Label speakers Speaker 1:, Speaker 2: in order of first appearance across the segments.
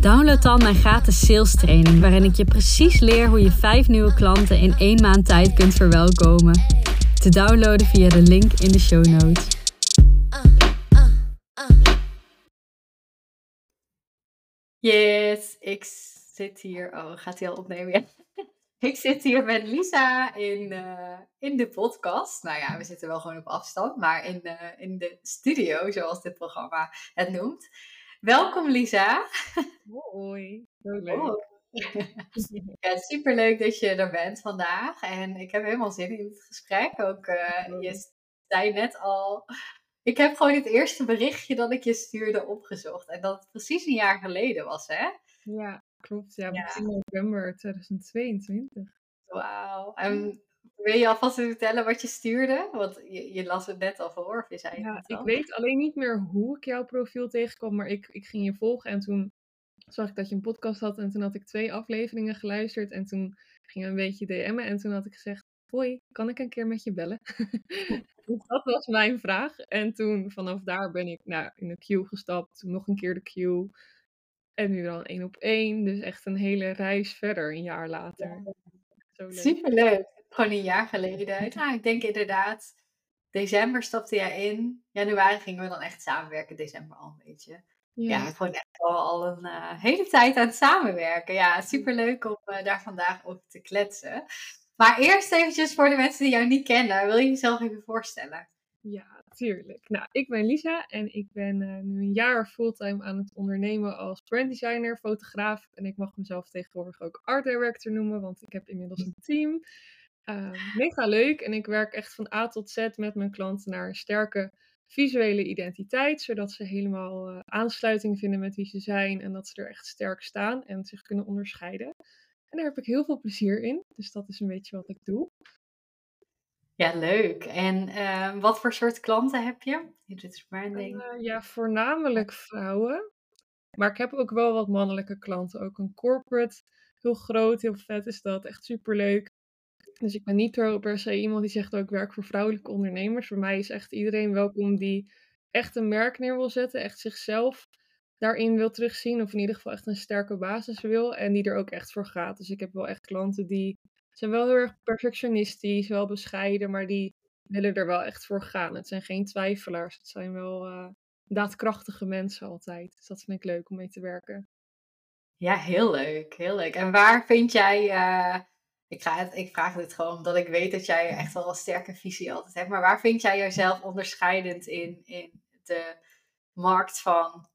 Speaker 1: download dan mijn gratis sales training, waarin ik je precies leer hoe je vijf nieuwe klanten in één maand tijd kunt verwelkomen. Te downloaden via de link in de show notes. Yes, ik zit hier. Oh, gaat hij al opnemen? Ja. Ik zit hier met Lisa in, uh, in de podcast. Nou ja, we zitten wel gewoon op afstand, maar in, uh, in de studio, zoals dit programma het noemt. Welkom Lisa.
Speaker 2: Hoi, zo leuk.
Speaker 1: Ja, superleuk dat je er bent vandaag. En ik heb helemaal zin in het gesprek. Ook, uh, je zei net al, ik heb gewoon het eerste berichtje dat ik je stuurde opgezocht. En dat het precies een jaar geleden was, hè?
Speaker 2: Ja, klopt. Ja, begin november 2022.
Speaker 1: Wauw. En wil je alvast vertellen wat je stuurde? Want je, je las het net al voor, of je zei
Speaker 2: ja, Ik weet alleen niet meer hoe ik jouw profiel tegenkwam, maar ik, ik ging je volgen en toen zag ik dat je een podcast had en toen had ik twee afleveringen geluisterd en toen ging je een beetje DM'en en toen had ik gezegd, hoi, kan ik een keer met je bellen? dus dat was mijn vraag. En toen vanaf daar ben ik nou, in de queue gestapt, toen nog een keer de queue. En nu dan één op één. Dus echt een hele reis verder, een jaar later.
Speaker 1: Ja. Superleuk. Gewoon een jaar geleden. Nou, ik denk inderdaad, december stapte jij in. Januari gingen we dan echt samenwerken, december al een beetje. Ja, ja gewoon echt al, al een uh, hele tijd aan het samenwerken. Ja, superleuk om uh, daar vandaag over te kletsen. Maar eerst eventjes voor de mensen die jou niet kennen, wil je jezelf even voorstellen?
Speaker 2: Ja, tuurlijk. Nou, ik ben Lisa en ik ben uh, nu een jaar fulltime aan het ondernemen als branddesigner, fotograaf. En ik mag mezelf tegenwoordig ook art director noemen, want ik heb inmiddels een team. Uh, mega leuk en ik werk echt van A tot Z met mijn klanten naar een sterke visuele identiteit, zodat ze helemaal uh, aansluiting vinden met wie ze zijn en dat ze er echt sterk staan en zich kunnen onderscheiden. En daar heb ik heel veel plezier in, dus dat is een beetje wat ik doe.
Speaker 1: Ja, leuk. En uh, wat voor soort klanten heb je? Dit branding.
Speaker 2: Uh, ja, voornamelijk vrouwen. Maar ik heb ook wel wat mannelijke klanten. Ook een corporate. Heel groot, heel vet is dat. Echt superleuk. Dus ik ben niet per se iemand die zegt dat ik werk voor vrouwelijke ondernemers. Voor mij is echt iedereen welkom die echt een merk neer wil zetten. Echt zichzelf daarin wil terugzien. Of in ieder geval echt een sterke basis wil. En die er ook echt voor gaat. Dus ik heb wel echt klanten die zijn wel heel erg perfectionistisch, wel bescheiden, maar die willen er wel echt voor gaan. Het zijn geen twijfelaars, het zijn wel uh, daadkrachtige mensen altijd. Dus dat vind ik leuk om mee te werken.
Speaker 1: Ja, heel leuk, heel leuk. En waar vind jij, uh, ik, ik vraag dit gewoon omdat ik weet dat jij echt wel een sterke visie altijd hebt, maar waar vind jij jezelf onderscheidend in, in de markt van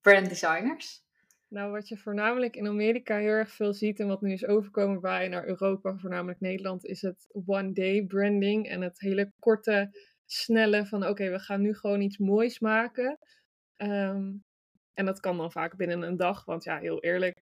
Speaker 1: branddesigners?
Speaker 2: Nou, wat je voornamelijk in Amerika heel erg veel ziet en wat nu is overkomen bij naar Europa, voornamelijk Nederland, is het one-day branding en het hele korte, snelle van oké, we gaan nu gewoon iets moois maken. Um, en dat kan dan vaak binnen een dag, want ja, heel eerlijk,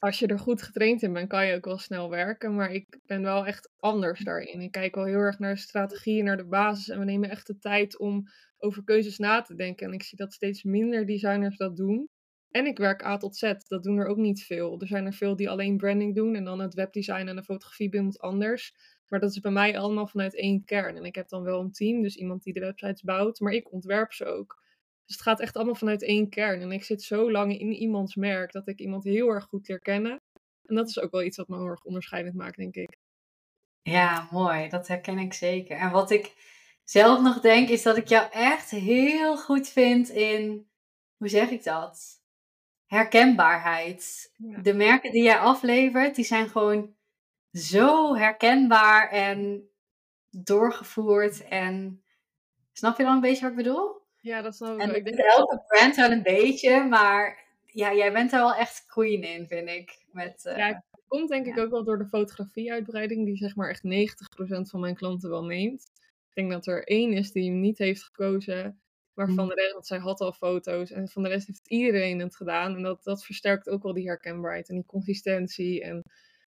Speaker 2: als je er goed getraind in bent, kan je ook wel snel werken. Maar ik ben wel echt anders daarin. Ik kijk wel heel erg naar de strategie, naar de basis. En we nemen echt de tijd om over keuzes na te denken. En ik zie dat steeds minder designers dat doen. En ik werk A tot Z. Dat doen er ook niet veel. Er zijn er veel die alleen branding doen en dan het webdesign en de fotografie bij iemand anders. Maar dat is bij mij allemaal vanuit één kern. En ik heb dan wel een team, dus iemand die de websites bouwt, maar ik ontwerp ze ook. Dus het gaat echt allemaal vanuit één kern. En ik zit zo lang in iemands merk dat ik iemand heel erg goed leer kennen. En dat is ook wel iets wat me heel erg onderscheidend maakt, denk ik.
Speaker 1: Ja, mooi. Dat herken ik zeker. En wat ik zelf nog denk, is dat ik jou echt heel goed vind in, hoe zeg ik dat? herkenbaarheid. De merken die jij aflevert, die zijn gewoon zo herkenbaar en doorgevoerd. En snap je dan een beetje wat ik bedoel?
Speaker 2: Ja, dat snap
Speaker 1: ik. En
Speaker 2: ik
Speaker 1: denk... elke brand wel een beetje, maar ja, jij bent er wel echt queen in, vind ik. Met, uh,
Speaker 2: ja, het komt denk ik ook wel door de fotografie-uitbreiding, die zeg maar echt 90% van mijn klanten wel neemt. Ik denk dat er één is die hem niet heeft gekozen Maar
Speaker 1: Mm.
Speaker 2: de rest, want zij had al foto's. En van de rest heeft iedereen het gedaan. En dat, dat versterkt ook wel die herkenbaarheid en die consistentie. En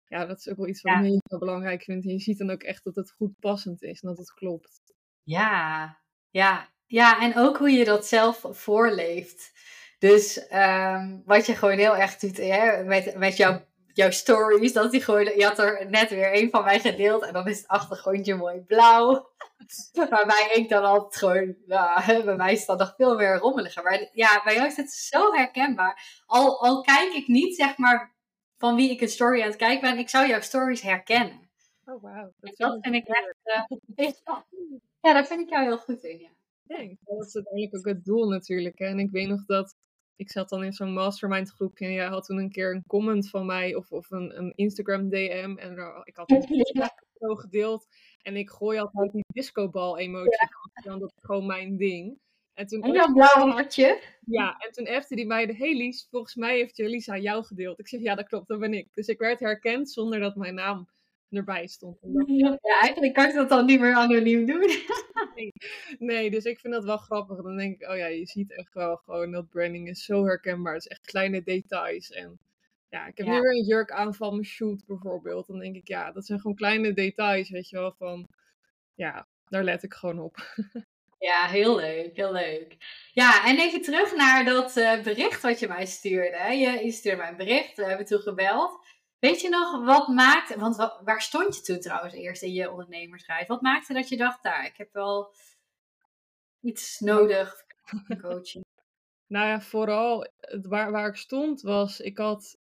Speaker 2: ja, dat is ook wel iets wat
Speaker 1: Ja.
Speaker 2: ik mega belangrijk vind. En je ziet dan ook echt dat het goed passend is en dat het klopt.
Speaker 1: Ja, ja, ja, en ook hoe je dat zelf voorleeft. Dus ehm, wat je gewoon heel erg doet hè, met, met jouw, jouw stories, dat die gewoon, je had er net weer een van mij gedeeld en dan is het achtergrondje mooi blauw. Waarbij ik dan altijd gewoon, nou, bij mij is dat nog veel meer rommeliger. Maar ja, bij jou is het zo herkenbaar. Al, al kijk ik niet, zeg maar, van wie ik een story aan het kijken ben, ik zou jouw stories herkennen.
Speaker 2: Oh, wauw.
Speaker 1: En dat vind ik echt, eh, ja, daar vind ik jou heel goed in, ja.
Speaker 2: Thanks. Dat is uiteindelijk ook het doel natuurlijk. Hè? En ik weet nog dat ik zat dan in zo'n mastermind groepje en jij had toen een keer een comment van mij of, of een, een Instagram DM en ik had het zo gedeeld en ik gooi altijd die discobal emoji, dan dat is gewoon mijn ding. En toen,
Speaker 1: En jouw blauwe hartje.
Speaker 2: ja, en toen appte die mij de hey Lies, volgens mij heeft Jelisa jou gedeeld. Ik zeg ja, dat klopt, dat ben ik. Dus ik werd herkend zonder dat mijn naam erbij stond.
Speaker 1: Ja, eigenlijk kan ik dat dan niet meer anoniem doen.
Speaker 2: Nee, dus ik vind dat wel grappig. Dan denk ik, oh ja, je ziet echt wel gewoon dat branding is zo herkenbaar. Het is echt kleine details. En ja, ik heb
Speaker 1: Ja.
Speaker 2: nu weer een jurk aan van mijn shoot bijvoorbeeld. Dan denk ik, ja, dat zijn gewoon kleine details, weet je wel. Van, ja, daar let ik gewoon op.
Speaker 1: Ja, heel leuk, heel leuk. Ja, en even terug naar dat eh, bericht wat je mij stuurde. Je, je stuurde mij een bericht, we hebben toen gebeld. Weet je nog wat maakte, want wa- waar stond je toen trouwens eerst in je ondernemersreis? Wat maakte dat je dacht, daar, ik heb wel iets nodig, coaching.
Speaker 2: Nou ja, vooral waar, waar ik stond was, ik had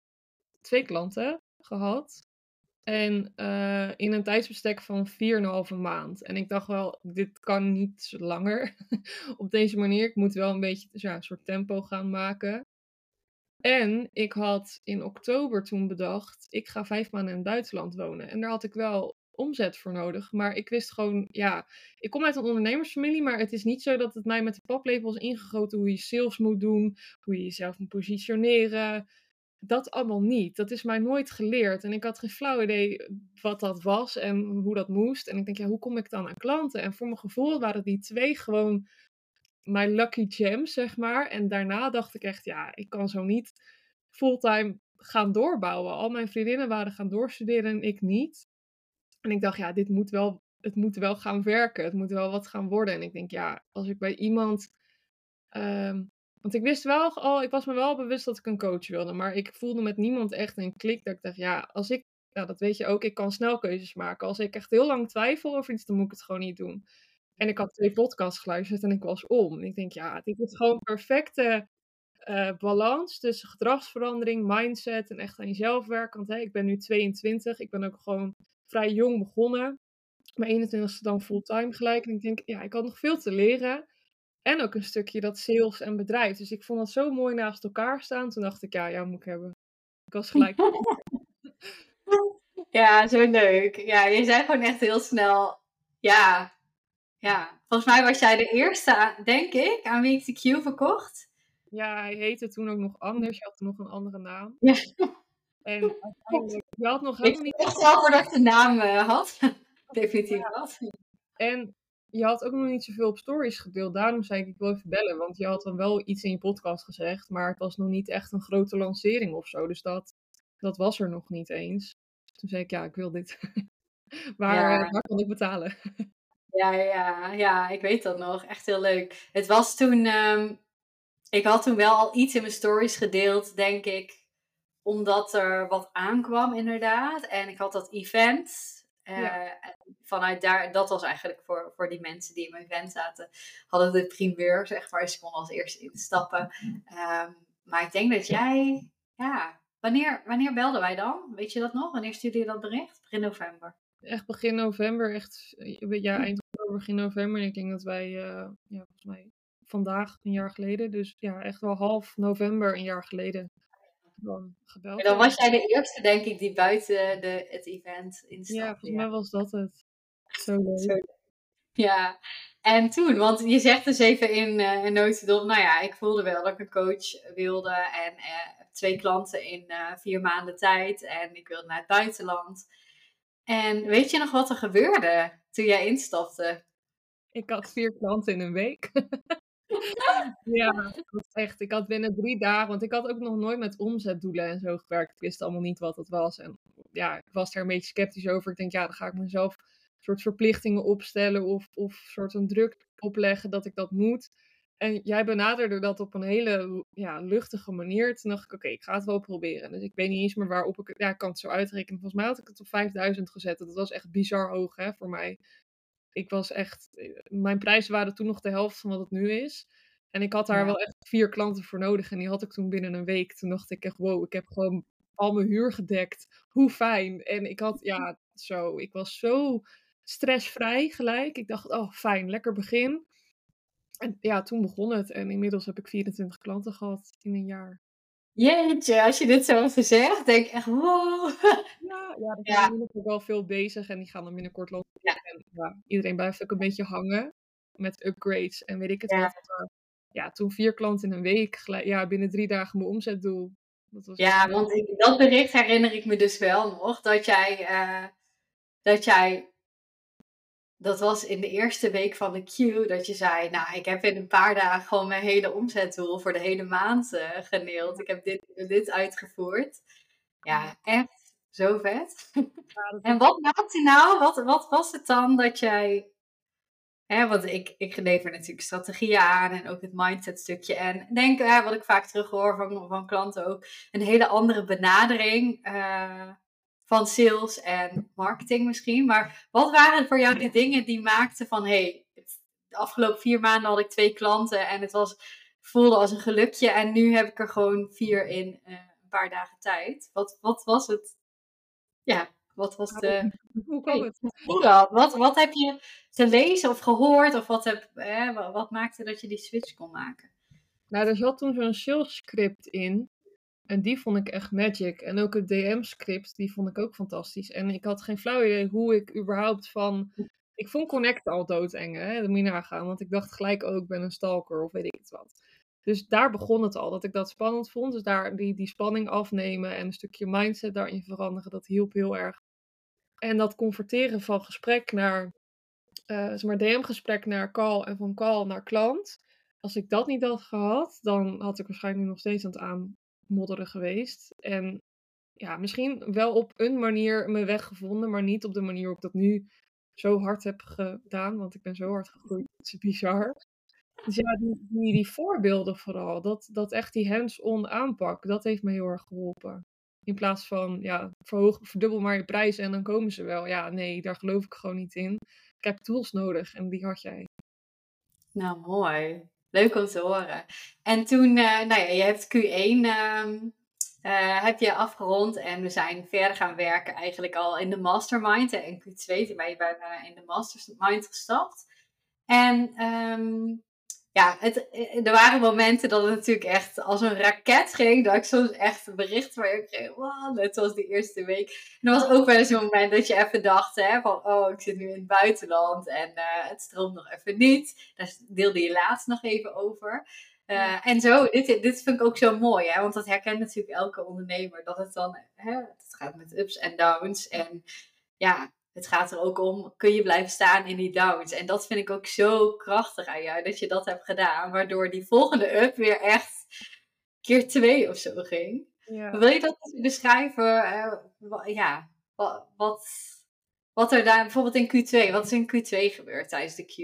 Speaker 2: twee klanten gehad. En eh, in een tijdsbestek van 4,5 maand. En ik dacht wel, dit kan niet langer op deze manier. Ik moet wel een beetje ja, een soort tempo gaan maken. En ik had in oktober toen bedacht, ik ga vijf maanden in het buitenland wonen. En daar had ik wel omzet voor nodig. Maar ik wist gewoon, ja, ik kom uit een ondernemersfamilie, maar het is niet zo dat het mij met de paplepel is ingegoten hoe je sales moet doen, hoe je jezelf moet positioneren. Dat allemaal niet. Dat is mij nooit geleerd. En ik had geen flauw idee wat dat was en hoe dat moest. En ik denk, ja, hoe kom ik dan aan klanten? En voor mijn gevoel waren die twee gewoon mijn lucky gems, zeg maar. En daarna dacht ik echt, ja, ik kan zo niet fulltime gaan doorbouwen. Al mijn vriendinnen waren gaan doorstuderen en ik niet. En ik dacht, ja, dit moet wel, het moet wel gaan werken. Het moet wel wat gaan worden. En ik denk, ja, als ik bij iemand. ehm, want ik wist wel al, ik was me wel bewust dat ik een coach wilde. Maar ik voelde met niemand echt een klik. Dat ik dacht, ja, als ik. Nou, dat weet je ook, ik kan snel keuzes maken. Als ik echt heel lang twijfel over iets, dan moet ik het gewoon niet doen. En ik had twee podcasts geluisterd en ik was om. Ik denk, ja, dit is gewoon perfecte eh, balans tussen gedragsverandering, mindset en echt aan jezelf werken. Want hè, ik ben nu 22, ik ben ook gewoon vrij jong begonnen. Mijn 21ste dan fulltime gelijk. En ik denk, ja, ik had nog veel te leren. En ook een stukje dat sales en bedrijf. Dus ik vond dat zo mooi naast elkaar staan. Toen dacht ik, ja, jou moet ik hebben. Ik was gelijk.
Speaker 1: Ja, zo leuk. Ja, je zei gewoon echt heel snel, ja, ja. Volgens mij was jij de eerste, denk ik, aan wie ik de Q verkocht.
Speaker 2: Ja, hij heette toen ook nog anders. Je had nog een andere naam.
Speaker 1: Ja.
Speaker 2: En uiteindelijk, je had nog
Speaker 1: Ik
Speaker 2: helemaal niet
Speaker 1: dacht wel voordat ik de naam eh, had. Definitief had.
Speaker 2: En je had ook nog niet zoveel op stories gedeeld. Daarom zei ik, ik wil even bellen. Want je had dan wel iets in je podcast gezegd. Maar het was nog niet echt een grote lancering of zo. Dus dat, dat was er nog niet eens. Toen zei ik, ja, ik wil dit. waar,
Speaker 1: Ja.
Speaker 2: waar kan ik betalen?
Speaker 1: Ja, ja, ja, ik weet dat nog. Echt heel leuk. Het was toen, ehm, ik had toen wel al iets in mijn stories gedeeld, denk ik, omdat er wat aankwam inderdaad. En ik had dat event. eh,
Speaker 2: Ja.
Speaker 1: en vanuit daar, dat was eigenlijk voor, voor die mensen die in mijn event zaten, hadden de primeur, zeg maar. Dus ik kon als eerste instappen. Ehm, maar ik denk dat jij, ja, wanneer, wanneer belden wij dan? Weet je dat nog? Wanneer stuurde je dat bericht? Begin november.
Speaker 2: Echt begin november. Echt, ja, eind oktober, begin november. En ik denk dat wij, eh, ja, volgens mij vandaag een jaar geleden. Dus ja, echt wel half november een jaar geleden. Dan gebeld.
Speaker 1: En dan was jij de eerste, denk ik, die buiten de, het event instapte.
Speaker 2: Ja, volgens mij was dat het. Zo leuk.
Speaker 1: Zo. Ja, en toen, want je zegt dus even in eh een notendop, nou ja, ik voelde wel dat ik een coach wilde en eh, twee klanten in vier maanden tijd en ik wilde naar het buitenland. En weet je nog wat er gebeurde toen jij instapte?
Speaker 2: Ik had vier klanten in een week. ja, dat was echt. Ik had binnen drie dagen, want ik had ook nog nooit met omzetdoelen en zo gewerkt. Ik wist allemaal niet wat dat was. En ja, ik was daar een beetje sceptisch over. Ik denk, ja, dan ga ik mezelf een soort verplichtingen opstellen of, of soort een druk opleggen dat ik dat moet. En jij benaderde dat op een hele ja, luchtige manier. Toen dacht ik, oké, ik ga het wel proberen. Dus ik weet niet eens meer waarop ik Ja, ik kan het zo uitrekenen. Volgens mij had ik het op 5000 gezet. Dat was echt bizar hoog hè, voor mij. Ik was echt... Eh, mijn prijzen waren toen nog de helft van wat het nu is. En ik had daar wel echt vier klanten voor nodig. En die had ik toen binnen een week. Toen dacht ik echt, wow, ik heb gewoon al mijn huur gedekt. Hoe fijn. En ik had, ja, zo... Ik was zo stressvrij gelijk. Ik dacht, oh, fijn, lekker begin. En ja, toen begon het. En inmiddels heb ik 24 klanten gehad in een jaar.
Speaker 1: Jeetje, als je dit zo zegt, denk ik echt wow.
Speaker 2: Ja, ja er zijn ja. ook wel veel bezig en die gaan dan binnenkort lopen. Ja. En, ja, iedereen blijft ook een beetje hangen met upgrades en weet ik het wat. Ja, toen vier klanten in een week, ja, binnen drie dagen mijn omzetdoel.
Speaker 1: Dat was ja, want ik, dat bericht herinner ik me dus wel nog, dat jij, uh, dat jij dat was in de eerste week van de queue dat je zei, nou, ik heb in een paar dagen gewoon mijn hele omzetdoel voor de hele maand uh, geneeld. Ik heb dit, dit uitgevoerd. Ja, echt zo vet. en wat maakte nou, wat, wat was het dan dat jij, hè, want ik, ik lever natuurlijk strategieën aan en ook het mindset stukje. En denk, hè, wat ik vaak terughoor van, van klanten ook, een hele andere benadering. Uh, van sales en marketing misschien. Maar wat waren voor jou de dingen die maakten van hey, de afgelopen vier maanden had ik twee klanten en het was, voelde als een gelukje. En nu heb ik er gewoon vier in uh, een paar dagen tijd. Wat, wat was het? Ja, wat was de.
Speaker 2: Hoe kwam het?
Speaker 1: Wat, wat heb je gelezen of gehoord? Of wat, heb, eh, wat maakte dat je die switch kon maken?
Speaker 2: Nou, er zat toen zo'n sales script in. En die vond ik echt magic. En ook het DM-script, die vond ik ook fantastisch. En ik had geen flauw idee hoe ik überhaupt van... Ik vond Connect al doodeng, hè. Dat moet je nagaan. Want ik dacht gelijk, oh, ik ben een stalker of weet ik het wat. Dus daar begon het al, dat ik dat spannend vond. Dus daar die, die spanning afnemen en een stukje mindset daarin veranderen, dat hielp heel erg. En dat converteren van gesprek naar, uh, zeg maar, DM-gesprek naar call en van call naar klant. Als ik dat niet had gehad, dan had ik waarschijnlijk nog steeds aan het aan, modderen geweest. En ja, misschien wel op een manier mijn weg gevonden, maar niet op de manier ik dat nu zo hard heb gedaan. Want ik ben zo hard gegroeid. Het is bizar. Dus ja, die, die, die voorbeelden vooral. Dat, dat echt die hands-on aanpak, dat heeft me heel erg geholpen. In plaats van, ja, verhoog, verdubbel maar je prijs en dan komen ze wel. Ja, nee, daar geloof ik gewoon niet in. Ik heb tools nodig en die had jij.
Speaker 1: Nou, mooi. Leuk om te horen. En toen, uh, nou ja, je hebt Q1 uh, uh, heb je afgerond en we zijn verder gaan werken eigenlijk al in de mastermind. En Q2 toen ben je bijna in de mastermind gestapt. En um, ja, het, eh, er waren momenten dat het natuurlijk echt als een raket ging. Dat ik soms echt een bericht van je kreeg. Wow, net zoals die eerste week. En er was ook wel eens een moment dat je even dacht hè, van... Oh, ik zit nu in het buitenland en uh, het stroomt nog even niet. Daar deelde je laatst nog even over. Uh, en zo, dit, dit vind ik ook zo mooi. Hè, want dat herkent natuurlijk elke ondernemer. Dat het dan, hè, het gaat met ups en downs. En ja, het gaat er ook om, kun je blijven staan in die downs? En dat vind ik ook zo krachtig aan jou, dat je dat hebt gedaan. Waardoor die volgende up weer echt keer twee of zo ging. Ja. Wil je dat beschrijven? Uh, ja, wat, wat, wat, er daar bijvoorbeeld in Q2, wat is in Q2 gebeurd tijdens de Q?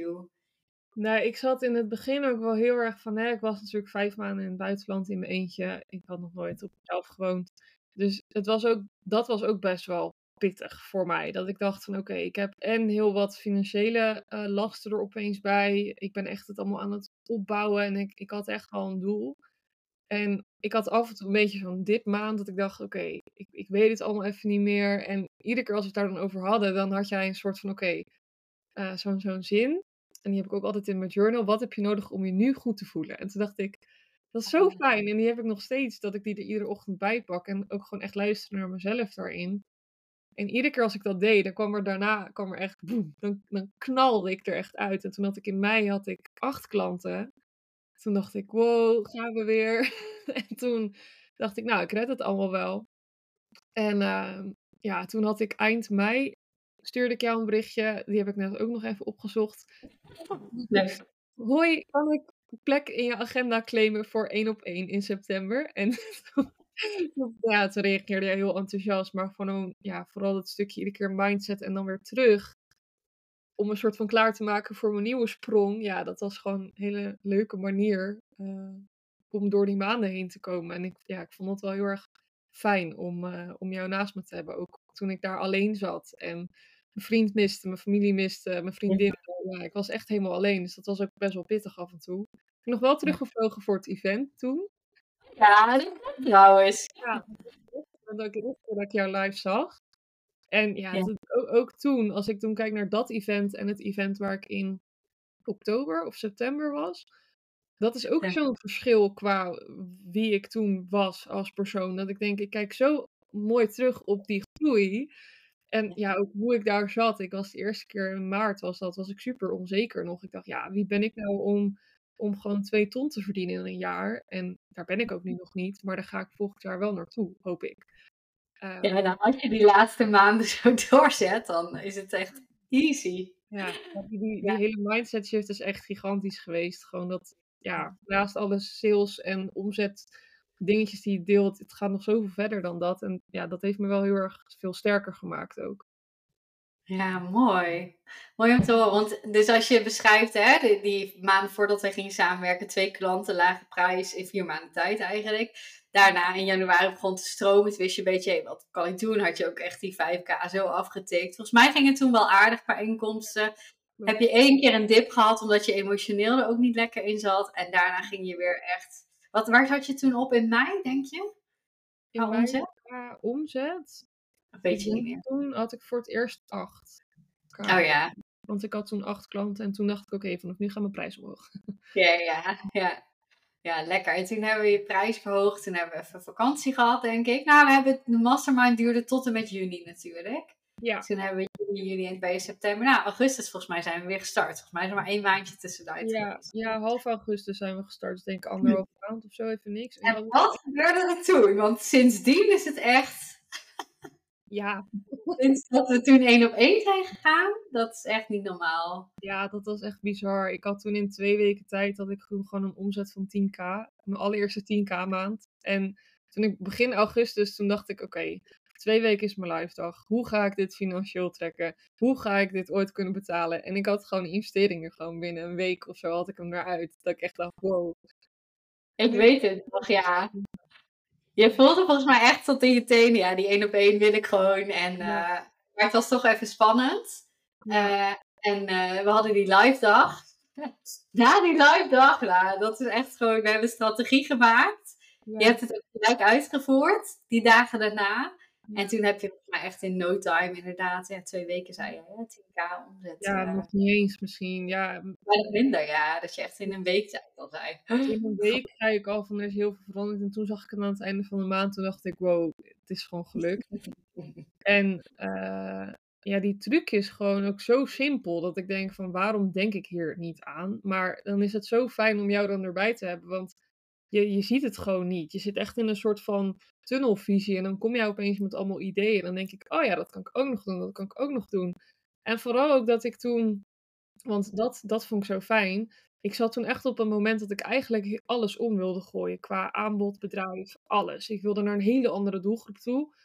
Speaker 2: Nou, ik zat in het begin ook wel heel erg van, hè, ik was natuurlijk vijf maanden in het buitenland in mijn eentje. Ik had nog nooit op mezelf gewoond. Dus het was ook, dat was ook best wel pittig voor mij. Dat ik dacht van oké, ik heb en heel wat financiële uh, lasten er opeens bij. Ik ben echt het allemaal aan het opbouwen en ik, ik had echt wel een doel. En ik had af en toe een beetje van dit maand dat ik dacht oké, ik, ik weet het allemaal even niet meer. En iedere keer als we het daar dan over hadden, dan had jij een soort van oké, eh, zo'n zo'n zin. En die heb ik ook altijd in mijn journal. Wat heb je nodig om je nu goed te voelen? En toen dacht ik, dat is zo fijn. En die heb ik nog steeds, dat ik die er iedere ochtend bij pak. En ook gewoon echt luisteren naar mezelf daarin. En iedere keer als ik dat deed, dan kwam er daarna kwam er echt boem, dan, dan knalde ik er echt uit. En toen had ik in mei had ik acht klanten. Toen dacht ik, wow, gaan we weer. en toen dacht ik, nou, ik red het allemaal wel. En uh, ja, toen had ik eind mei, stuurde ik jou een berichtje. Die heb ik net ook nog even opgezocht. Nee. Hoi, kan ik plek in je agenda claimen voor één op één in september. En ja, toen reageerde jij heel enthousiast. Maar gewoon, ja, vooral dat stukje iedere keer mindset en dan weer terug. Om een soort van klaar te maken voor mijn nieuwe sprong. Ja, dat was gewoon een hele leuke manier uh, om door die maanden heen te komen. En ik, ja, ik vond het wel heel erg fijn om, uh, om jou naast me te hebben. Ook toen ik daar alleen zat. En mijn vriend miste, mijn familie miste, mijn vriendin. Ja, ik was echt helemaal alleen. Dus dat was ook best wel pittig af en toe. Ik ben nog wel teruggevlogen voor het event toen.
Speaker 1: Ja, trouwens.
Speaker 2: Ja, dat ik, dat ik jou live zag. En ja, ja. ook, ook, toen, als ik toen kijk naar dat event en het event waar ik in oktober of september was, dat is ook ja. zo'n verschil qua wie ik toen was als persoon. Dat ik denk, ik kijk zo mooi terug op die groei. En ja, ook hoe ik daar zat. Ik was de eerste keer in maart, was dat, was ik super onzeker nog. Ik dacht, ja, wie ben ik nou om, om gewoon twee ton te verdienen in een jaar? En daar ben ik ook nu nog niet, maar daar ga ik volgend jaar wel naartoe, hoop ik.
Speaker 1: Uh, ja, nou, als je die laatste maanden zo doorzet, dan is het echt easy.
Speaker 2: Ja, die, die hele mindset shift is echt gigantisch geweest. Gewoon dat, ja, naast alle sales en omzet dingetjes die je deelt, het gaat nog zoveel verder dan dat. En ja, dat heeft me wel heel erg veel sterker gemaakt ook.
Speaker 1: Ja, mooi. Mooi om te horen. Want dus als je beschrijft, hè, die, die maanden voordat we gingen samenwerken, twee klanten, lage prijs in vier maanden tijd eigenlijk. Daarna in januari begon te stromen. Toen wist je een beetje, wat kan ik doen? Had je ook echt die 5k zo afgetikt. Volgens mij ging het toen wel aardig qua inkomsten. Heb je één keer een dip gehad omdat je emotioneel er ook niet lekker in zat. En daarna ging je weer echt wat, waar zat je toen op in mei, denk je?
Speaker 2: In omzet? Omzet.
Speaker 1: Weet je niet meer.
Speaker 2: Toen had ik voor het eerst acht.
Speaker 1: Oh ja.
Speaker 2: Want ik had toen acht klanten en toen dacht ik, oké, okay, vanaf nu gaan mijn prijs omhoog.
Speaker 1: Ja, ja, ja. Ja, lekker. En toen hebben we je prijs verhoogd. Toen hebben we even vakantie gehad, denk ik. Nou, we hebben de mastermind duurde tot en met juni natuurlijk.
Speaker 2: Ja.
Speaker 1: Toen hebben we juni, juli en bij september. Nou, augustus volgens mij zijn we weer gestart. Volgens mij is er maar één maandje tussenuit.
Speaker 2: Ja, ja half augustus zijn we gestart. Dus denk ik anderhalf maand of zo, even niks.
Speaker 1: En, en wat gebeurde er toen? Want sindsdien is het echt...
Speaker 2: Ja.
Speaker 1: Sinds dat we toen één op één zijn gegaan, dat is echt niet normaal.
Speaker 2: Ja, dat was echt bizar. Ik had toen in twee weken tijd, dat ik gewoon een omzet van 10k. Mijn allereerste 10k maand. En toen ik begin augustus, toen dacht ik, oké, Twee weken is mijn live dag. Hoe ga ik dit financieel trekken? Hoe ga ik dit ooit kunnen betalen? En ik had gewoon investeringen gewoon binnen een week of zo had ik hem eruit. Dat ik echt dacht, wow.
Speaker 1: Ik weet het nog, ja. Je voelde volgens mij echt tot in je tenen. Ja, die één op één wil ik gewoon. En, uh, maar het was toch even spannend. Uh, en uh, we hadden die live dag. Na die live dag, nou, dat is echt gewoon, we hebben strategie gemaakt. Je hebt het ook gelijk uitgevoerd, die dagen daarna. En toen heb je mij echt in no time inderdaad, ja, twee weken zei je, 10k omzet.
Speaker 2: Ja, uh, nog niet eens misschien. Ja.
Speaker 1: Minder, ja. Dat je echt in een week tijd al zei.
Speaker 2: In een week zei ik al van er is heel veel veranderd. En toen zag ik het aan het einde van de maand. Toen dacht ik, wow, het is gewoon gelukt. en uh, ja, die truc is gewoon ook zo simpel. Dat ik denk van waarom denk ik hier niet aan? Maar dan is het zo fijn om jou dan erbij te hebben. Want je, je ziet het gewoon niet. Je zit echt in een soort van tunnelvisie. En dan kom je opeens met allemaal ideeën. En dan denk ik, oh ja, dat kan ik ook nog doen. Dat kan ik ook nog doen. En vooral ook dat ik toen, want dat, dat vond ik zo fijn. Ik zat toen echt op een moment dat ik eigenlijk alles om wilde gooien. Qua aanbod, bedrijf, alles. Ik wilde naar een hele andere doelgroep toe.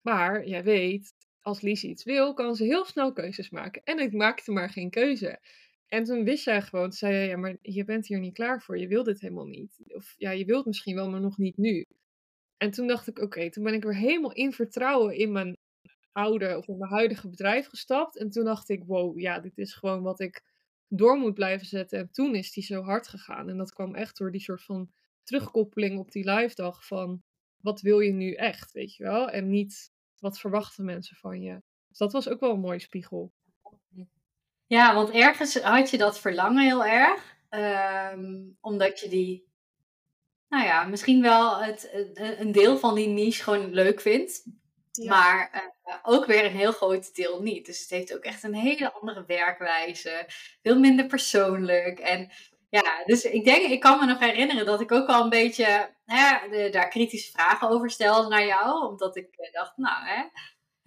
Speaker 2: Maar jij weet, als Lies iets wil, kan ze heel snel keuzes maken. En ik maakte maar geen keuze. En toen wist jij gewoon, zei je, ja, maar je bent hier niet klaar voor. Je wilt dit helemaal niet. Of ja, je wilt misschien wel, maar nog niet nu. En toen dacht ik, oké, toen ben ik weer helemaal in vertrouwen in mijn oude of in mijn huidige bedrijf gestapt. En toen dacht ik, wow, ja, dit is gewoon wat ik door moet blijven zetten. En toen is die zo hard gegaan. En dat kwam echt door die soort van terugkoppeling op die live dag van, wat wil je nu echt, weet je wel? En niet, wat verwachten mensen van je? Dus dat was ook wel een mooie spiegel.
Speaker 1: Ja, want ergens had je dat verlangen heel erg. Um, omdat je die, nou ja, misschien wel het, een deel van die niche gewoon leuk vindt. Maar uh, ook weer een heel groot deel niet. Dus het heeft ook echt een hele andere werkwijze. Veel minder persoonlijk. En ja, dus ik denk, ik kan me nog herinneren dat ik ook al een beetje hè, de, daar kritische vragen over stelde naar jou. Omdat ik dacht, nou hè,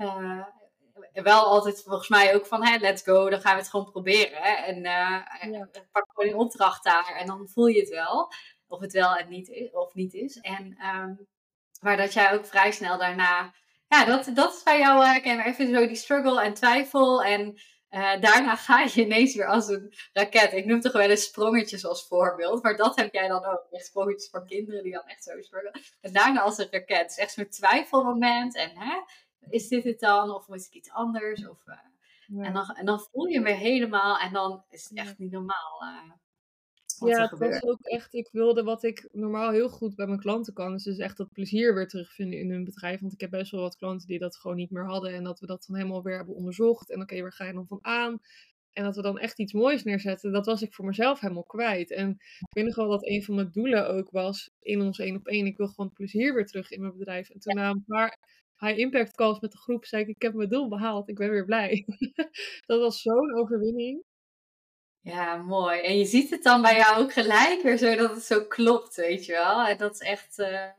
Speaker 1: uh, wel altijd volgens mij ook van, hè, let's go, dan gaan we het gewoon proberen. Hè? En uh, pak gewoon een opdracht daar en dan voel je het wel. Of het wel en niet is, of niet is. En, um, maar dat jij ook vrij snel daarna, ja, dat, dat is bij jou uh, even zo die struggle en twijfel en uh, daarna ga je ineens weer als een raket. Ik noem toch wel eens sprongetjes als voorbeeld. Maar dat heb jij dan ook. Echt sprongetjes voor kinderen die dan echt zo springen. En daarna als een raket. Het is echt zo'n twijfelmoment. En hè, is dit het dan? Of moet ik iets anders? Of, uh, en, dan, en dan voel je weer helemaal. En dan is het echt niet normaal. Uh,
Speaker 2: ja, het was ook echt, ik wilde wat ik normaal heel goed bij mijn klanten kan, is dus echt dat plezier weer terugvinden in hun bedrijf. Want ik heb best wel wat klanten die dat gewoon niet meer hadden en dat we dat dan helemaal weer hebben onderzocht. En oké, okay, waar ga je dan van aan? En dat we dan echt iets moois neerzetten, dat was ik voor mezelf helemaal kwijt. En ik weet nog wel dat een van mijn doelen ook was in ons één op één. Ik wil gewoon plezier weer terug in mijn bedrijf. En toen na een paar high impact calls met de groep zei ik, ik heb mijn doel behaald, ik ben weer blij. dat was zo'n overwinning.
Speaker 1: Ja, mooi. En je ziet het dan bij jou ook gelijk weer zo dat het zo klopt, weet je wel. En dat is echt uh,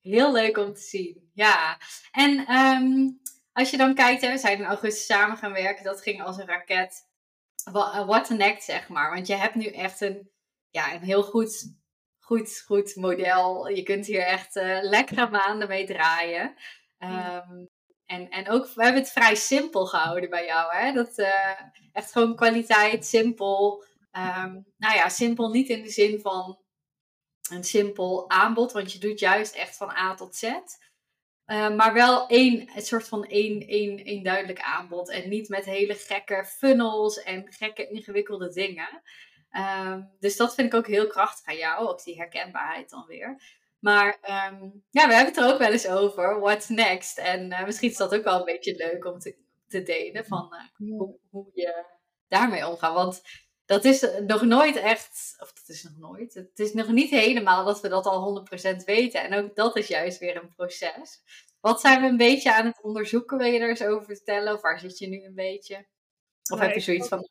Speaker 1: heel leuk om te zien. Ja. En um, als je dan kijkt, hè, we zijn in augustus samen gaan werken. Dat ging als een raket. What the next, zeg maar. Want je hebt nu echt een, ja, een heel goed, goed, goed model. Je kunt hier echt uh, lekkere maanden mee draaien. Um, en, en ook, we hebben het vrij simpel gehouden bij jou. Hè? Dat, uh, echt gewoon kwaliteit, simpel. Um, nou ja, simpel niet in de zin van een simpel aanbod, want je doet juist echt van A tot Z. Uh, maar wel één, een soort van één, één, één duidelijk aanbod. En niet met hele gekke funnels en gekke ingewikkelde dingen. Um, dus dat vind ik ook heel krachtig aan jou, ook die herkenbaarheid dan weer. Maar um, ja, we hebben het er ook wel eens over. What's next? En uh, misschien is dat ook wel een beetje leuk om te, te delen van uh, hoe, hoe, je daarmee omgaat. Want dat is nog nooit echt, of dat is nog nooit, het is nog niet helemaal dat we dat al 100% weten. En ook dat is juist weer een proces. Wat zijn we een beetje aan het onderzoeken? Wil je er eens over vertellen? Of waar zit je nu een beetje? Of heb je zoiets van.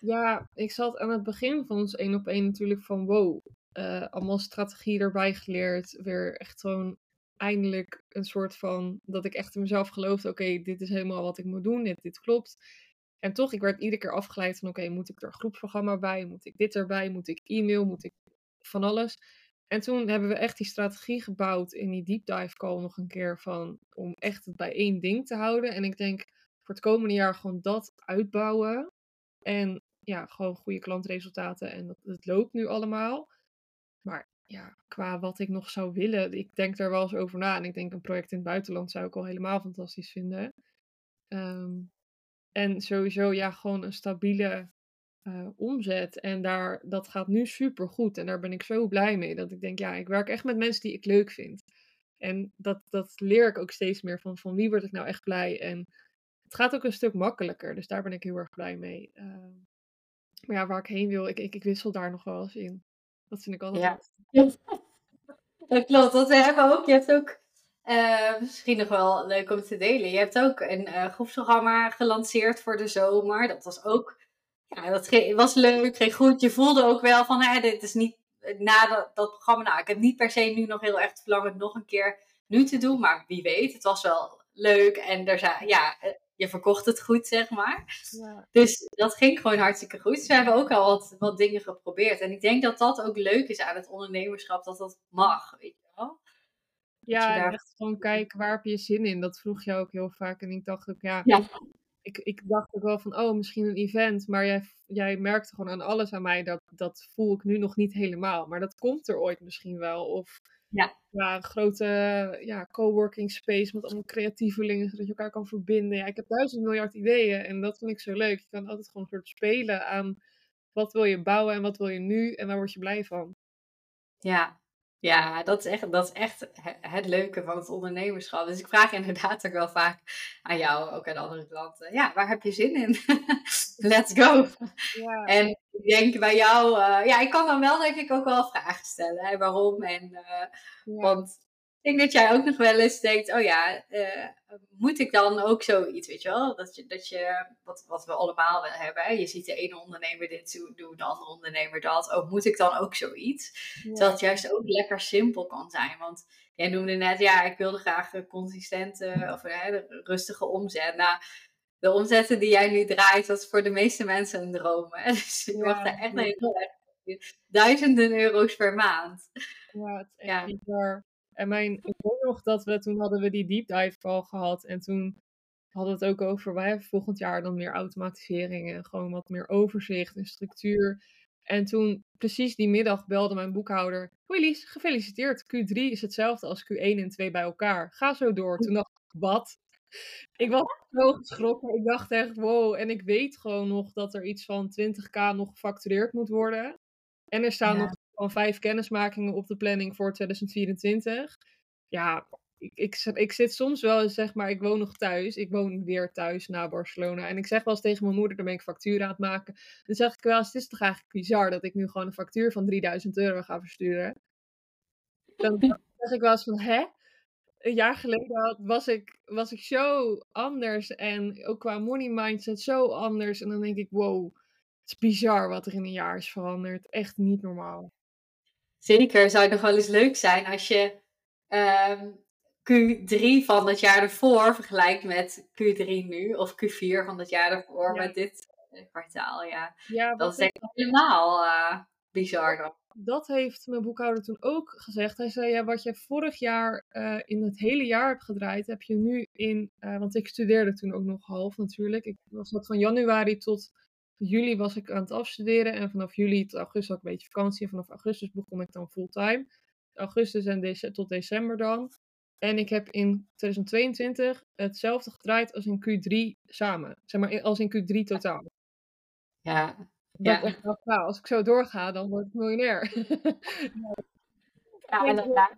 Speaker 2: Ja, ik zat aan het begin van ons één op één natuurlijk van wow, uh, allemaal strategie erbij geleerd. Weer echt gewoon eindelijk een soort van dat ik echt in mezelf geloofde: oké, dit is helemaal wat ik moet doen, dit, dit klopt. En toch, ik werd iedere keer afgeleid van: oké, moet ik er een groepsprogramma bij? Moet ik dit erbij? Moet ik e-mail? Moet ik van alles? En toen hebben we echt die strategie gebouwd in die deep dive call nog een keer van om echt het bij één ding te houden. En ik denk voor het komende jaar gewoon dat uitbouwen. En ja, gewoon goede klantresultaten. En het loopt nu allemaal. Maar ja, qua wat ik nog zou willen, ik denk daar wel eens over na. En ik denk een project in het buitenland zou ik al helemaal fantastisch vinden. Um, en sowieso, ja, gewoon een stabiele uh, omzet. En daar, dat gaat nu super goed. En daar ben ik zo blij mee. Dat ik denk, ja, ik werk echt met mensen die ik leuk vind. En dat, dat leer ik ook steeds meer van, van wie word ik nou echt blij. En het gaat ook een stuk makkelijker. Dus daar ben ik heel erg blij mee. Uh, maar ja, waar ik heen wil, ik, ik, ik wissel daar nog wel eens in. Dat vind ik altijd. Ja.
Speaker 1: dat klopt. Dat we hebben ook. Je hebt ook. Uh, misschien nog wel leuk om te delen. Je hebt ook een uh, groepsprogramma gelanceerd voor de zomer. Dat was ook. Ja, dat was leuk, ging goed. Je voelde ook wel van, hè, dit is niet na dat, dat programma. Nou, ik heb niet per se nu nog heel erg verlangen nog een keer nu te doen. Maar wie weet, het was wel leuk. En er zijn, ja, je verkocht het goed, zeg maar. Ja. Dus dat ging gewoon hartstikke goed. Dus we hebben ook al wat, wat dingen geprobeerd. En ik denk dat dat ook leuk is aan het ondernemerschap, dat dat mag, weet je wel.
Speaker 2: Ja, daar... echt gewoon kijken, waar heb je zin in? Dat vroeg je ook heel vaak. En ik dacht ook, ja, ja. Ik, ik dacht ook wel van, oh, misschien een event. Maar jij, jij merkte gewoon aan alles aan mij, dat, dat voel ik nu nog niet helemaal. Maar dat komt er ooit misschien wel. Of ja. een grote ja, coworking space met allemaal creatievelingen, zodat je elkaar kan verbinden. Ja, ik heb duizend miljard ideeën en dat vind ik zo leuk. Je kan altijd gewoon een soort spelen aan wat wil je bouwen en wat wil je nu en waar word je blij van.
Speaker 1: Ja, ja, dat is, echt, dat is echt het leuke van het ondernemerschap. Dus ik vraag inderdaad ook wel vaak aan jou, ook aan andere klanten. Ja, waar heb je zin in? Let's go. Ja. En ik denk bij jou, uh, ja, ik kan dan wel denk ik ook wel vragen stellen. Hè, waarom? En, uh, Want ik denk dat jij ook nog wel eens denkt, oh ja, uh, moet ik dan ook zoiets, weet je wel? Dat je, dat je wat, wat we allemaal wel hebben. Je ziet de ene ondernemer dit doen, de andere ondernemer dat. Oh, moet ik dan ook zoiets? Ja. Terwijl het juist ook lekker simpel kan zijn. Want jij noemde net, ja, ik wilde graag een consistente of rustige omzet. Nou, de omzetten die jij nu draait, dat is voor de meeste mensen een droom. Hè? Dus je mag daar echt heel erg duizenden euro's per maand.
Speaker 2: Ja, het is echt bizar. En mijn, ik weet nog dat we, toen hadden we die deep dive call gehad. En toen hadden we het ook over, wij hebben volgend jaar dan meer automatisering en gewoon wat meer overzicht en structuur. En toen, precies die middag, belde mijn boekhouder. Hoi Lies, gefeliciteerd. Q3 is hetzelfde als Q1 en 2 bij elkaar. Ga zo door. Toen dacht ik, wat? Ik was zo geschrokken. Ik dacht echt, wow. En ik weet gewoon nog dat er iets van 20k nog gefactureerd moet worden. En er staan nog van vijf kennismakingen op de planning voor 2024. Ja, ik, ik, ik, zit soms wel eens, zeg maar, ik woon nog thuis. Ik woon weer thuis na Barcelona. En ik zeg wel eens tegen mijn moeder, dan ben ik factuur aan het maken. Dan zeg ik wel eens, het is toch eigenlijk bizar dat ik nu gewoon een factuur van 3000 euro ga versturen. Dan zeg ik wel eens van, hè? Een jaar geleden was ik, was ik zo anders. En ook qua money mindset zo anders. En dan denk ik, wow, het is bizar wat er in een jaar is veranderd. Echt niet normaal.
Speaker 1: Zeker, zou het nog wel eens leuk zijn als je um, Q3 van het jaar ervoor vergelijkt met Q3 nu, of Q4 van het jaar ervoor met dit eh, kwartaal. Ja, ja dat is denk ik helemaal uh, bizar dan.
Speaker 2: Dat heeft mijn boekhouder toen ook gezegd. Hij zei, ja, wat je vorig jaar uh, in het hele jaar hebt gedraaid, heb je nu in, uh, want ik studeerde toen ook nog half natuurlijk. Ik was dat van januari tot juli was ik aan het afstuderen en vanaf juli tot augustus had ik een beetje vakantie. En vanaf augustus begon ik dan fulltime. Augustus en dece tot december dan. En ik heb in 2022 hetzelfde gedraaid als in Q3 samen. Zeg maar als in Q3 totaal.
Speaker 1: Ja.
Speaker 2: ja. Ik dacht, nou, als ik zo doorga, dan word ik miljonair.
Speaker 1: ja, en dan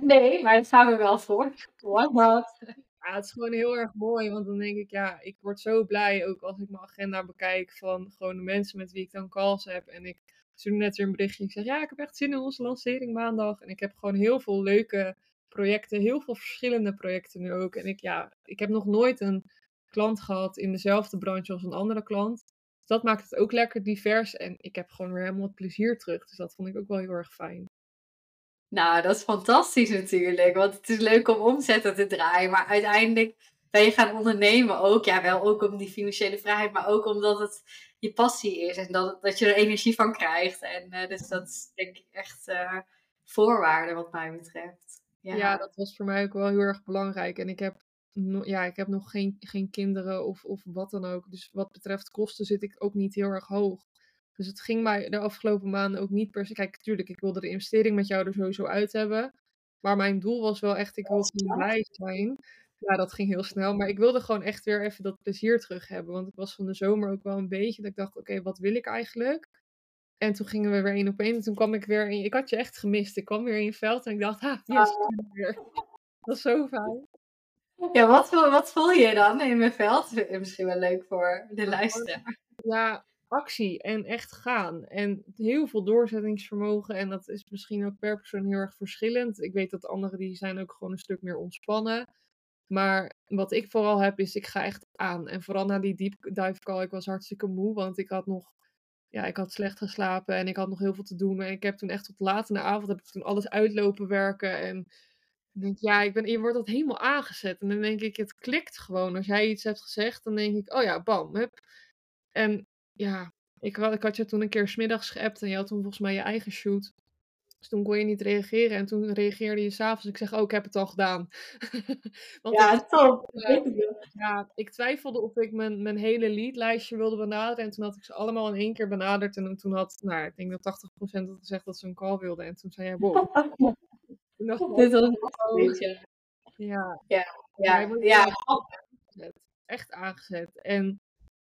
Speaker 1: nee, maar dat gaan we wel voor. What?
Speaker 2: Ja, het is gewoon heel erg mooi, want dan denk ik, ja, ik word zo blij ook als ik mijn agenda bekijk van gewoon de mensen met wie ik dan calls heb. En ik stuur net weer een berichtje. Ik zeg, ja, ik heb echt zin in onze lancering maandag. En ik heb gewoon heel veel leuke projecten, heel veel verschillende projecten nu ook. En ik, ja, ik heb nog nooit een klant gehad in dezelfde branche als een andere klant. Dus dat maakt het ook lekker divers. En ik heb gewoon weer helemaal het plezier terug. Dus dat vond ik ook wel heel erg fijn.
Speaker 1: Nou, dat is fantastisch natuurlijk. Want het is leuk om omzetten te draaien. Maar uiteindelijk ben je gaan ondernemen ook. Ja, wel ook om die financiële vrijheid. Maar ook omdat het je passie is. En dat, dat je er energie van krijgt. En uh, dus dat is denk ik echt uh, voorwaarde wat mij betreft.
Speaker 2: Ja. ja. dat was voor mij ook wel heel erg belangrijk. En ik heb, ja, ik heb nog geen, geen kinderen of, of wat dan ook. Dus wat betreft kosten zit ik ook niet heel erg hoog. Dus het ging mij de afgelopen maanden ook niet per se. Kijk, natuurlijk, ik wilde de investering met jou er sowieso uit hebben. Maar mijn doel was wel echt, ik wil gewoon blij zijn. Ja, dat ging heel snel. Maar ik wilde gewoon echt weer even dat plezier terug hebben. Want ik was van de zomer ook wel een beetje dat ik dacht, oké, wat wil ik eigenlijk? En toen gingen we weer één op één. En toen kwam ik weer in. Ik had je echt gemist. Ik kwam weer in je veld en ik dacht, ah, yes, weer. Dat is zo fijn.
Speaker 1: Ja, wat, wat voel je dan in mijn veld? Misschien wel leuk voor de luisteraar.
Speaker 2: Ja, actie en echt gaan. En heel veel doorzettingsvermogen. En dat is misschien ook per persoon heel erg verschillend. Ik weet dat anderen die zijn ook gewoon een stuk meer ontspannen. Maar wat ik vooral heb is, ik ga echt aan. En vooral na die deep dive call, ik was hartstikke moe. Want ik had nog, ja, ik had slecht geslapen en ik had nog heel veel te doen. En ik heb toen echt tot laat in de avond, heb ik toen alles uitlopen werken. En denk, ja, ik ben, je wordt dat helemaal aangezet. En dan denk ik, het klikt gewoon. Als jij iets hebt gezegd, dan denk ik, oh ja, bam, hup. En ja, ik had, ik had je toen een keer smiddags geappt en je had toen volgens mij je eigen shoot. Dus toen kon je niet reageren en toen reageerde je s'avonds. Ik zeg, oh, ik heb het al gedaan.
Speaker 1: Want ja, ik, top.
Speaker 2: ja, ik twijfelde of ik mijn, mijn hele leadlijstje wilde benaderen. En toen had ik ze allemaal in één keer benaderd. En toen had, nou, ik denk dat 80% had gezegd dat ze een call wilden. En toen zei jij, wow.
Speaker 1: Dit was een
Speaker 2: Ja.
Speaker 1: Ja. Ja. ja.
Speaker 2: Echt aangezet. En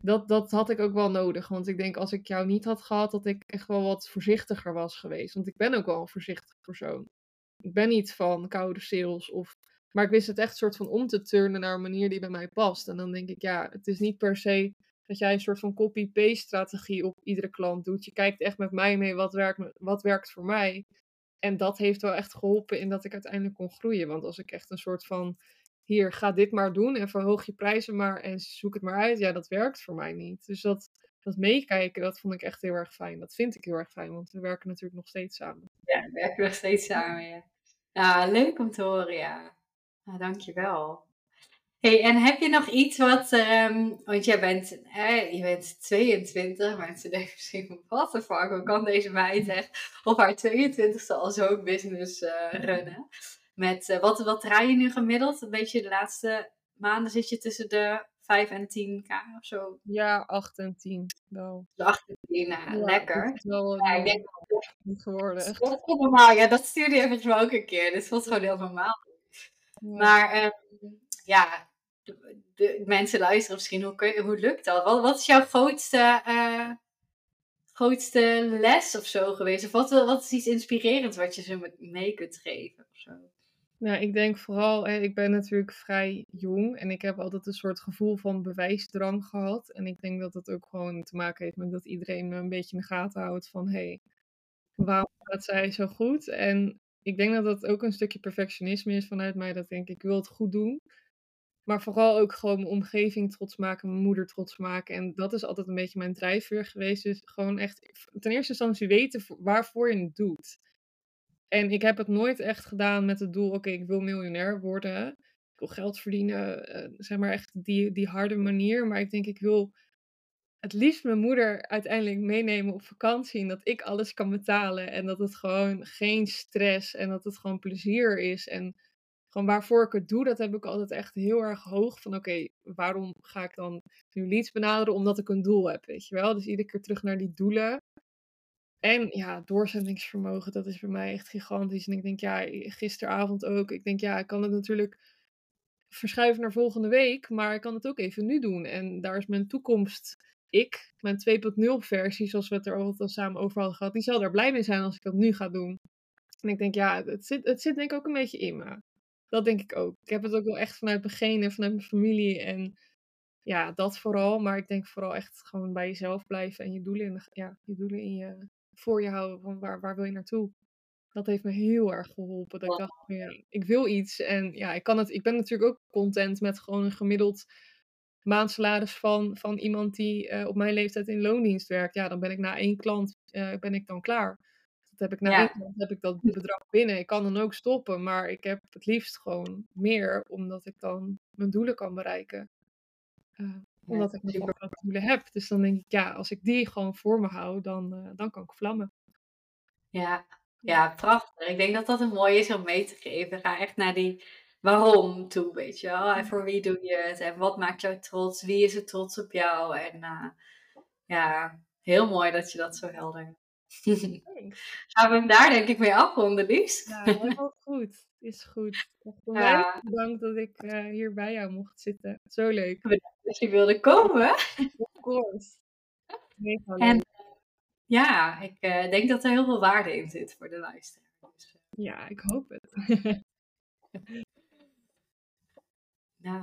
Speaker 2: dat, dat had ik ook wel nodig. Want ik denk, als ik jou niet had gehad, dat ik echt wel wat voorzichtiger was geweest. Want ik ben ook wel een voorzichtig persoon. Ik ben niet van koude sales. Of... Maar ik wist het echt soort van om te turnen naar een manier die bij mij past. En dan denk ik, ja, het is niet per se dat jij een soort van copy-paste strategie op iedere klant doet. Je kijkt echt met mij mee wat werkt, wat werkt voor mij. En dat heeft wel echt geholpen in dat ik uiteindelijk kon groeien. Want als ik echt een soort van, hier, ga dit maar doen en verhoog je prijzen maar en zoek het maar uit. Ja, dat werkt voor mij niet. Dus dat, dat meekijken, dat vond ik echt heel erg fijn. Dat vind ik heel erg fijn, want we werken natuurlijk nog steeds samen.
Speaker 1: Ja, we werken nog steeds samen, ja. Ja, leuk om te horen, ja. Nou, dankjewel. Hey, en heb je nog iets wat, um, want jij bent, hè, je bent 22, mensen denken misschien, wat de fuck, hoe kan deze meid echt op haar 22ste al zo'n business uh, runnen? Met, uh, wat, wat draai je nu gemiddeld? Een beetje de laatste maanden zit je tussen de 5 en 10k of zo?
Speaker 2: Ja, 8 en 10 wel.
Speaker 1: De 8 en 10, nou, ja, lekker.
Speaker 2: Dat is wel ja, ik denk niet geworden.
Speaker 1: Dat is normaal, ja, dat stuurde je mij ook een keer. Dit voelt gewoon heel normaal. Ja. Maar um, ja, de, de, mensen luisteren misschien, hoe, kun hoe lukt dat? Wat, wat is jouw grootste, uh, grootste les of zo geweest? Of wat, wat is iets inspirerends wat je ze mee kunt geven? Of zo?
Speaker 2: Nou, ik denk vooral, ik ben natuurlijk vrij jong en ik heb altijd een soort gevoel van bewijsdrang gehad. En ik denk dat dat ook gewoon te maken heeft met dat iedereen me een beetje in de gaten houdt van, hé, hey, waarom gaat zij zo goed? En ik denk dat dat ook een stukje perfectionisme is vanuit mij, dat ik denk, ik wil het goed doen. Maar vooral ook gewoon mijn omgeving trots maken, mijn moeder trots maken. En dat is altijd een beetje mijn drijfveer geweest. Dus gewoon echt, ten eerste instantie weten waarvoor je het doet. En ik heb het nooit echt gedaan met het doel, oké, ik wil miljonair worden. Ik wil geld verdienen, uh, zeg maar echt die, die harde manier. Maar ik denk, ik wil het liefst mijn moeder uiteindelijk meenemen op vakantie. En dat ik alles kan betalen. En dat het gewoon geen stress en dat het gewoon plezier is. En gewoon waarvoor ik het doe, dat heb ik altijd echt heel erg hoog. Van oké, waarom ga ik dan nu leads benaderen? Omdat ik een doel heb, weet je wel. Dus iedere keer terug naar die doelen. En ja, doorzettingsvermogen, dat is bij mij echt gigantisch. En ik denk, ja, gisteravond ook. Ik denk, ja, ik kan het natuurlijk verschuiven naar volgende week. Maar ik kan het ook even nu doen. En daar is mijn toekomst, ik, mijn 2.0 versie, zoals we het er altijd al samen over hadden gehad. Die zal daar blij mee zijn als ik dat nu ga doen. En ik denk, ja, het zit, het zit denk ik ook een beetje in me. Dat denk ik ook. Ik heb het ook wel echt vanuit mijn genen, vanuit mijn familie. En ja, dat vooral. Maar ik denk vooral echt gewoon bij jezelf blijven en je doelen in, ja, je, doelen in je, voor je houden. Van waar, waar wil je naartoe? Dat heeft me heel erg geholpen. Dat ik dacht, ja, ik wil iets. En ja, ik, kan het, ik ben natuurlijk ook content met gewoon een gemiddeld maandsalaris van, van iemand die uh, op mijn leeftijd in loondienst werkt. Ja, dan ben ik na één klant uh, ben ik dan klaar. Dat heb ik na ja. één klant heb ik dat bedrag binnen. Ik kan dan ook stoppen, maar ik heb het liefst gewoon meer, omdat ik dan mijn doelen kan bereiken. Uh, omdat ik nog wat doelen heb. Dus dan denk ik, ja, als ik die gewoon voor me hou, dan, uh, dan kan ik vlammen.
Speaker 1: Ja. ja, prachtig. Ik denk dat dat een mooi is om mee te geven. Ga echt naar die waarom toe, weet je wel. En voor wie doe je het? En wat maakt jou trots? Wie is er trots op jou? En uh, ja, heel mooi dat je dat zo helder Gaan we hem daar denk ik mee afronden, Lies?
Speaker 2: Ja, helemaal goed. Is goed. Ja. Bedankt dat ik uh, hier bij jou mocht zitten. Zo leuk.
Speaker 1: Bedankt dat je wilde komen.
Speaker 2: Of course.
Speaker 1: En ja, ik uh, denk dat er heel veel waarde in zit voor de luisteraar. Dus,
Speaker 2: ja, ik hoop het.
Speaker 1: nou,